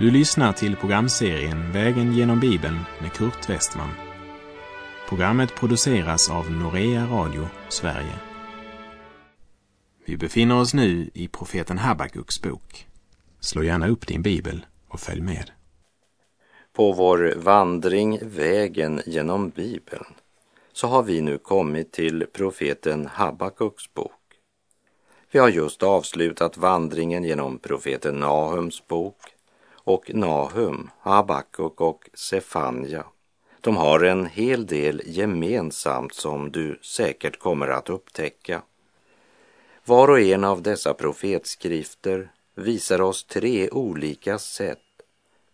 Du lyssnar till programserien Vägen genom Bibeln med Kurt Westman. Programmet produceras av Norea Radio Sverige. Vi befinner oss nu i profeten Habakuks bok. Slå gärna upp din bibel och följ med. På vår vandring Vägen genom Bibeln så har vi nu kommit till profeten Habakuks bok. Vi har just avslutat vandringen genom profeten Nahums bok och Nahum, Habakuk och Sefanja. De har en hel del gemensamt som du säkert kommer att upptäcka. Var och en av dessa profetskrifter visar oss tre olika sätt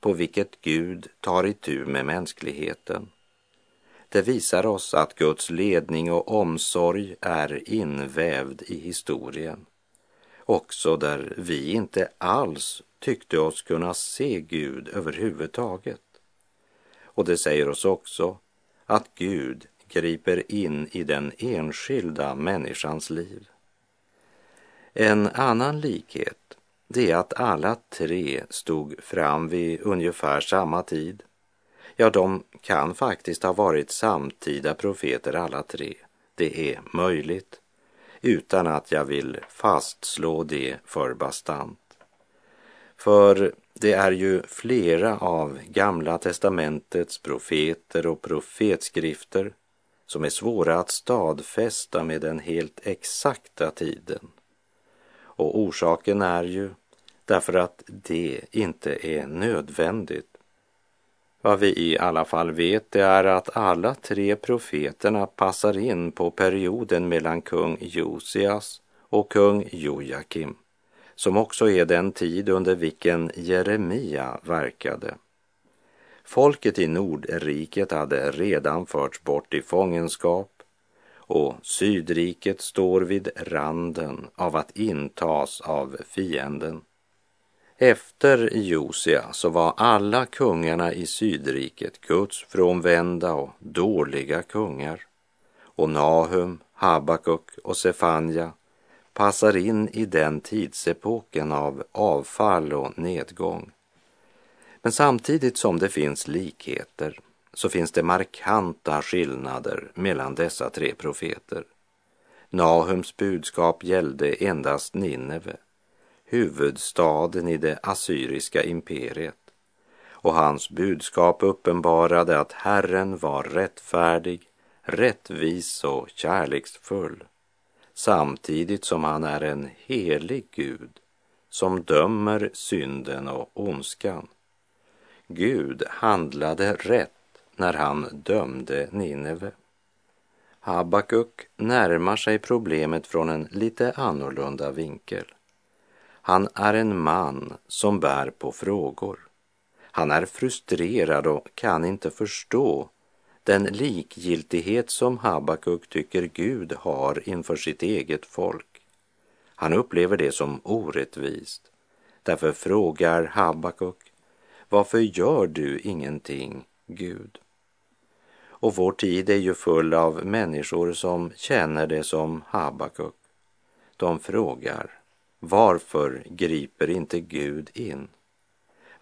på vilket Gud tar itu med mänskligheten. Det visar oss att Guds ledning och omsorg är invävd i historien. Också där vi inte alls tyckte oss kunna se Gud överhuvudtaget. Och det säger oss också att Gud griper in i den enskilda människans liv. En annan likhet det är att alla tre stod fram vid ungefär samma tid. Ja, de kan faktiskt ha varit samtida profeter alla tre. Det är möjligt, utan att jag vill fastslå det för bastant. För det är ju flera av Gamla testamentets profeter och profetskrifter som är svåra att stadfästa med den helt exakta tiden. Och orsaken är ju därför att det inte är nödvändigt. Vad vi i alla fall vet det är att alla tre profeterna passar in på perioden mellan kung Josias och kung Jojakim som också är den tid under vilken Jeremia verkade. Folket i Nordriket hade redan förts bort i fångenskap och Sydriket står vid randen av att intas av fienden. Efter Josia så var alla kungarna i Sydriket Guds frånvända och dåliga kungar. Och Nahum, Habakuk och Sefanja passar in i den tidsepoken av avfall och nedgång. Men samtidigt som det finns likheter så finns det markanta skillnader mellan dessa tre profeter. Nahums budskap gällde endast Nineve, huvudstaden i det assyriska imperiet. Och hans budskap uppenbarade att Herren var rättfärdig, rättvis och kärleksfull samtidigt som han är en helig Gud som dömer synden och ondskan. Gud handlade rätt när han dömde Nineve. Habakuk närmar sig problemet från en lite annorlunda vinkel. Han är en man som bär på frågor. Han är frustrerad och kan inte förstå den likgiltighet som Habakuk tycker Gud har inför sitt eget folk. Han upplever det som orättvist. Därför frågar Habakuk, varför gör du ingenting, Gud? Och vår tid är ju full av människor som känner det som Habakuk. De frågar, varför griper inte Gud in?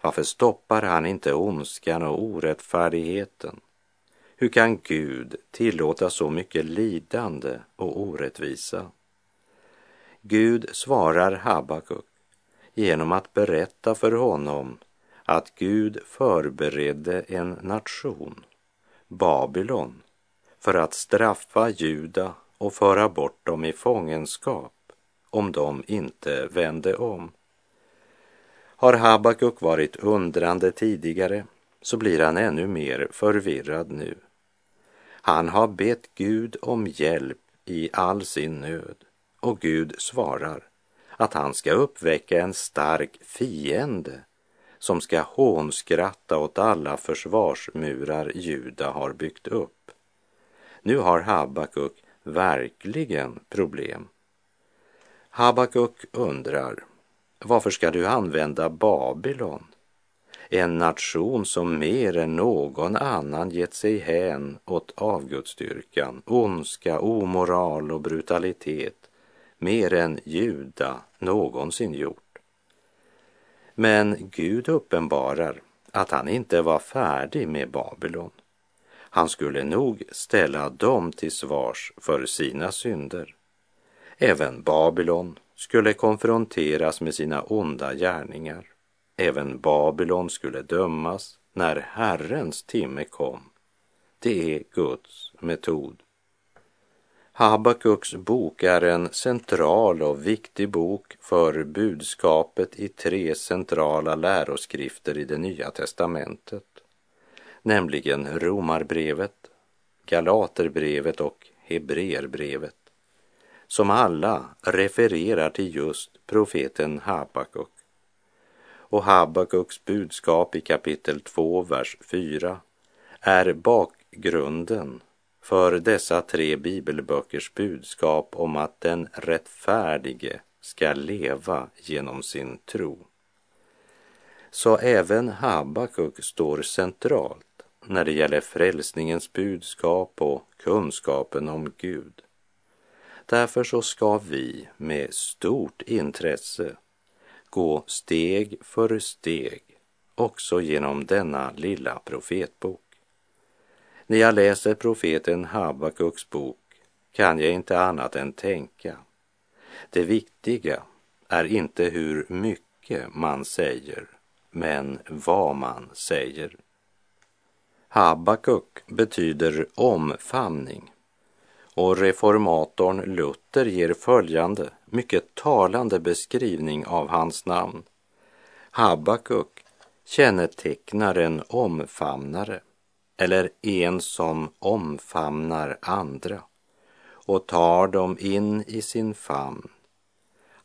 Varför stoppar han inte ondskan och orättfärdigheten? Hur kan Gud tillåta så mycket lidande och orättvisa? Gud svarar Habakuk genom att berätta för honom att Gud förberedde en nation, Babylon, för att straffa Juda och föra bort dem i fångenskap om de inte vände om. Har Habakuk varit undrande tidigare så blir han ännu mer förvirrad nu. Han har bett Gud om hjälp i all sin nöd och Gud svarar att han ska uppväcka en stark fiende som ska hånskratta åt alla försvarsmurar Juda har byggt upp. Nu har Habakuk verkligen problem. Habakuk undrar, varför ska du använda Babylon? En nation som mer än någon annan gett sig hän åt avgudsdyrkan, ondska, omoral och brutalitet mer än Juda någonsin gjort. Men Gud uppenbarar att han inte var färdig med Babylon. Han skulle nog ställa dem till svars för sina synder. Även Babylon skulle konfronteras med sina onda gärningar. Även Babylon skulle dömas när Herrens timme kom. Det är Guds metod. Habakuks bok är en central och viktig bok för budskapet i tre centrala läroskrifter i det Nya testamentet, nämligen Romarbrevet, Galaterbrevet och Hebreerbrevet, som alla refererar till just profeten Habakuk. Och Habakuks budskap i kapitel 2, vers 4 är bakgrunden för dessa tre bibelböckers budskap om att den rättfärdige ska leva genom sin tro. Så även Habakuk står centralt när det gäller frälsningens budskap och kunskapen om Gud. Därför så ska vi med stort intresse gå steg för steg också genom denna lilla profetbok. När jag läser profeten Habakuks bok kan jag inte annat än tänka. Det viktiga är inte hur mycket man säger, men vad man säger. Habakuk betyder omfamning och reformatorn Luther ger följande mycket talande beskrivning av hans namn. Habakuk kännetecknar en omfamnare eller en som omfamnar andra och tar dem in i sin famn.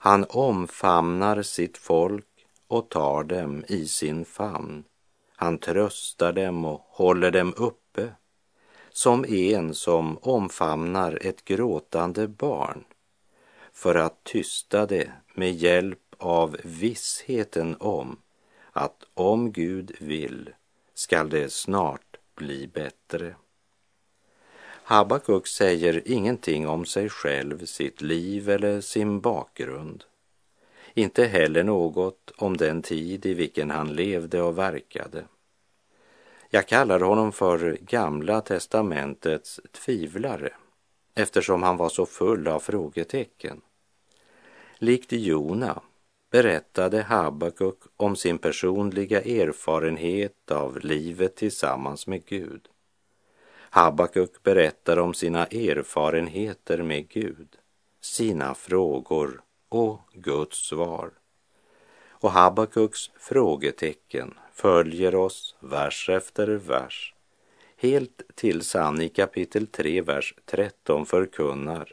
Han omfamnar sitt folk och tar dem i sin famn. Han tröstar dem och håller dem uppe som en som omfamnar ett gråtande barn för att tysta det med hjälp av vissheten om att om Gud vill skall det snart bli bättre. Habakuk säger ingenting om sig själv, sitt liv eller sin bakgrund. Inte heller något om den tid i vilken han levde och verkade. Jag kallar honom för Gamla testamentets tvivlare eftersom han var så full av frågetecken. Likt Jona berättade Habakuk om sin personliga erfarenhet av livet tillsammans med Gud. Habakuk berättar om sina erfarenheter med Gud, sina frågor och Guds svar. Och Habakuks frågetecken följer oss vers efter vers. Helt tills han i kapitel 3, vers 13 förkunnar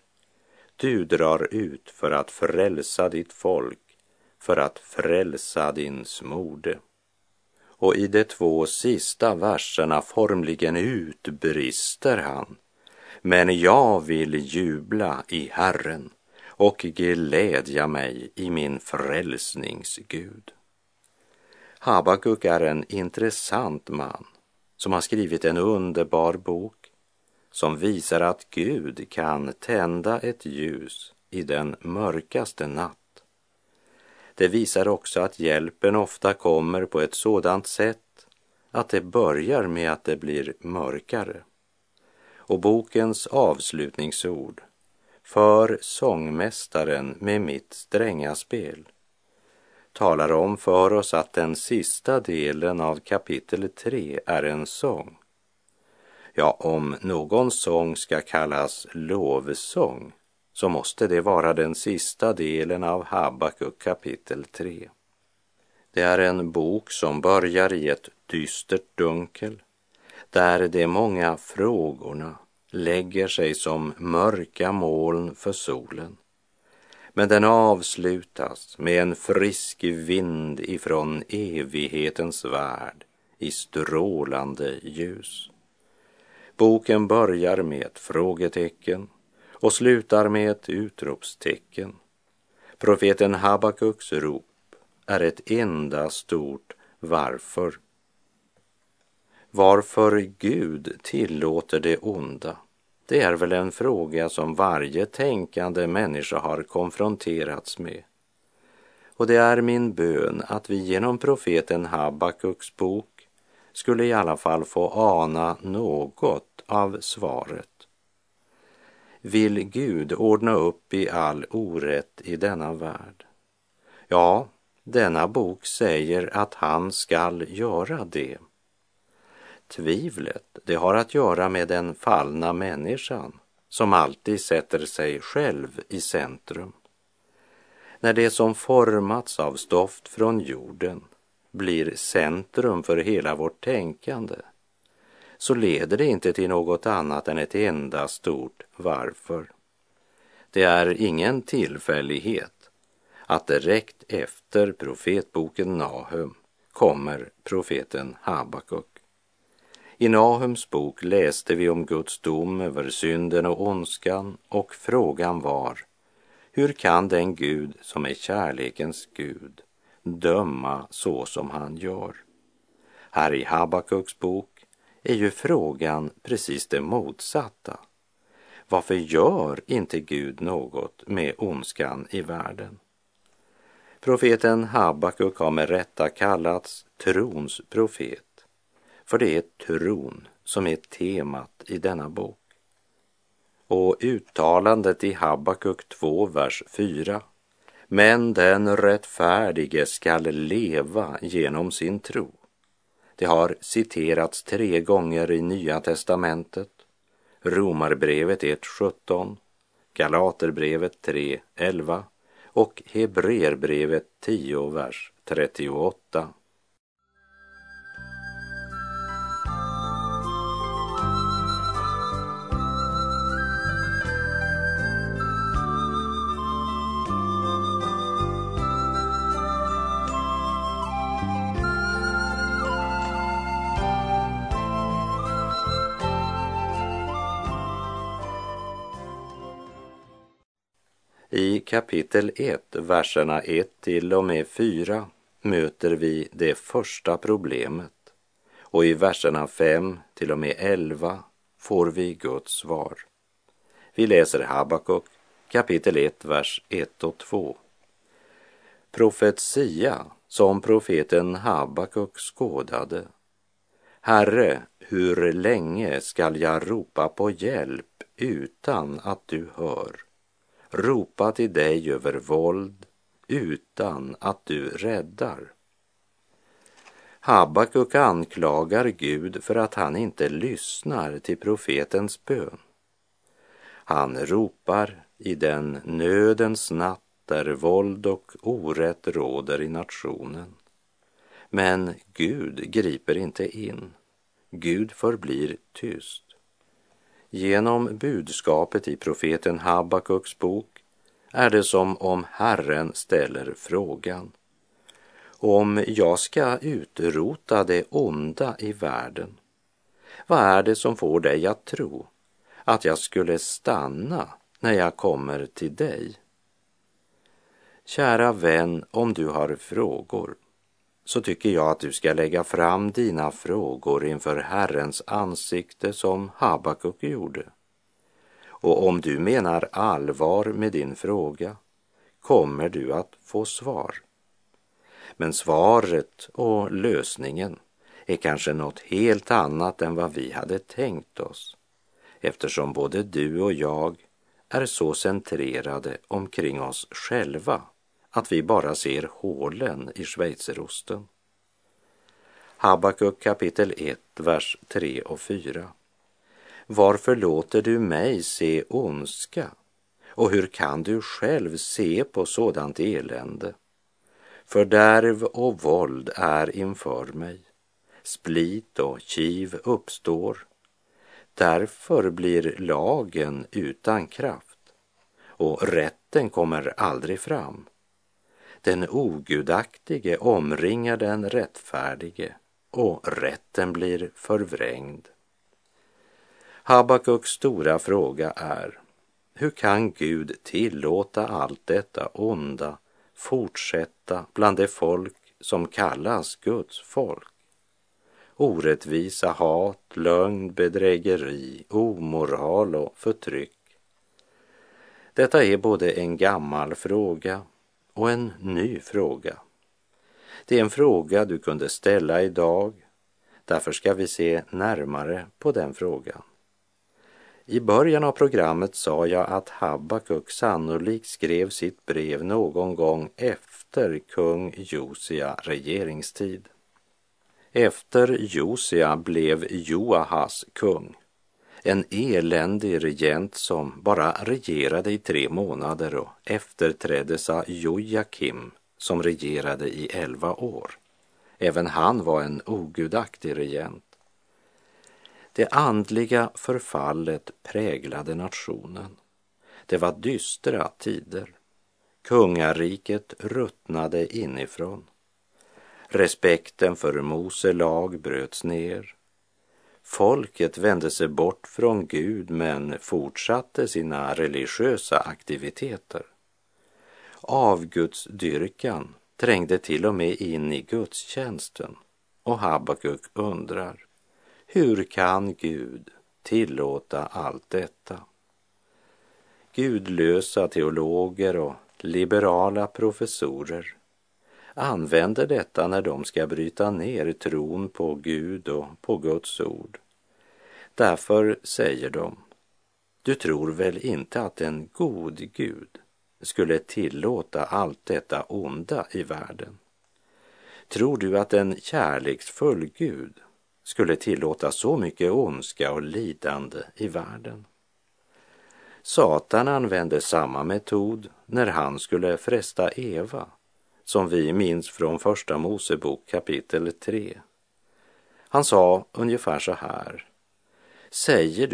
Du drar ut för att frälsa ditt folk för att frälsa din smorde. Och i de två sista verserna formligen utbrister han. Men jag vill jubla i Herren och glädja mig i min frälsningsgud. Habakuk är en intressant man som har skrivit en underbar bok som visar att Gud kan tända ett ljus i den mörkaste natt det visar också att hjälpen ofta kommer på ett sådant sätt att det börjar med att det blir mörkare. Och bokens avslutningsord för sångmästaren med mitt stränga spel talar om för oss att den sista delen av kapitel 3 är en sång. Ja, om någon sång ska kallas lovsång så måste det vara den sista delen av Habakuk kapitel 3. Det är en bok som börjar i ett dystert dunkel där de många frågorna lägger sig som mörka moln för solen. Men den avslutas med en frisk vind ifrån evighetens värld i strålande ljus. Boken börjar med ett frågetecken och slutar med ett utropstecken. Profeten Habakuks rop är ett enda stort varför. Varför Gud tillåter det onda, det är väl en fråga som varje tänkande människa har konfronterats med. Och det är min bön att vi genom profeten Habakuks bok skulle i alla fall få ana något av svaret. Vill Gud ordna upp i all orätt i denna värld? Ja, denna bok säger att han skall göra det. Tvivlet, det har att göra med den fallna människan som alltid sätter sig själv i centrum. När det som formats av stoft från jorden blir centrum för hela vårt tänkande så leder det inte till något annat än ett enda stort varför. Det är ingen tillfällighet att direkt efter profetboken Nahum kommer profeten Habakuk. I Nahums bok läste vi om Guds dom över synden och ondskan och frågan var hur kan den Gud som är kärlekens Gud döma så som han gör? Här i Habakuks bok är ju frågan precis det motsatta. Varför gör inte Gud något med ondskan i världen? Profeten Habakuk har med rätta kallats trons profet för det är tron som är temat i denna bok. Och uttalandet i Habakuk 2, vers 4. Men den rättfärdige skall leva genom sin tro. Det har citerats tre gånger i Nya testamentet. Romarbrevet 1.17, Galaterbrevet 3.11 och Hebreerbrevet 10, vers 38. I kapitel 1, verserna 1 till och med 4 möter vi det första problemet och i verserna 5 till och med 11 får vi Guds svar. Vi läser Habakuk kapitel 1, vers 1 och 2. Profetia som profeten Habakuk skådade. Herre, hur länge skall jag ropa på hjälp utan att du hör? Ropa till dig över våld utan att du räddar. Habakuk anklagar Gud för att han inte lyssnar till profetens bön. Han ropar i den nödens natt där våld och orätt råder i nationen. Men Gud griper inte in. Gud förblir tyst. Genom budskapet i profeten Habakuks bok är det som om Herren ställer frågan. Om jag ska utrota det onda i världen, vad är det som får dig att tro att jag skulle stanna när jag kommer till dig? Kära vän, om du har frågor så tycker jag att du ska lägga fram dina frågor inför Herrens ansikte som Habakuk gjorde. Och om du menar allvar med din fråga kommer du att få svar. Men svaret och lösningen är kanske något helt annat än vad vi hade tänkt oss eftersom både du och jag är så centrerade omkring oss själva att vi bara ser hålen i schweizerosten. Habakuk kapitel 1, vers 3 och 4. Varför låter du mig se ondska? Och hur kan du själv se på sådant elände? Fördärv och våld är inför mig. Split och kiv uppstår. Därför blir lagen utan kraft och rätten kommer aldrig fram. Den ogudaktige omringar den rättfärdige och rätten blir förvrängd. Habakuks stora fråga är, hur kan Gud tillåta allt detta onda fortsätta bland det folk som kallas Guds folk? Orättvisa, hat, lögn, bedrägeri, omoral och förtryck. Detta är både en gammal fråga och en ny fråga. Det är en fråga du kunde ställa idag. Därför ska vi se närmare på den frågan. I början av programmet sa jag att Habakuk sannolikt skrev sitt brev någon gång efter kung Josia regeringstid. Efter Josia blev Joahas kung, en eländig regent som bara regerade i tre månader och efterträddes av Jojakim som regerade i elva år. Även han var en ogudaktig regent. Det andliga förfallet präglade nationen. Det var dystra tider. Kungariket ruttnade inifrån. Respekten för Mose lag bröts ner. Folket vände sig bort från Gud men fortsatte sina religiösa aktiviteter. Avgudsdyrkan trängde till och med in i gudstjänsten och Habakuk undrar, hur kan Gud tillåta allt detta? Gudlösa teologer och liberala professorer använder detta när de ska bryta ner tron på Gud och på Guds ord. Därför säger de, du tror väl inte att en god Gud skulle tillåta allt detta onda i världen? Tror du att en kärleksfull Gud skulle tillåta så mycket ondska och lidande i världen? Satan använde samma metod när han skulle fresta Eva som vi minns från Första Mosebok kapitel 3. Han sa ungefär så här. Säger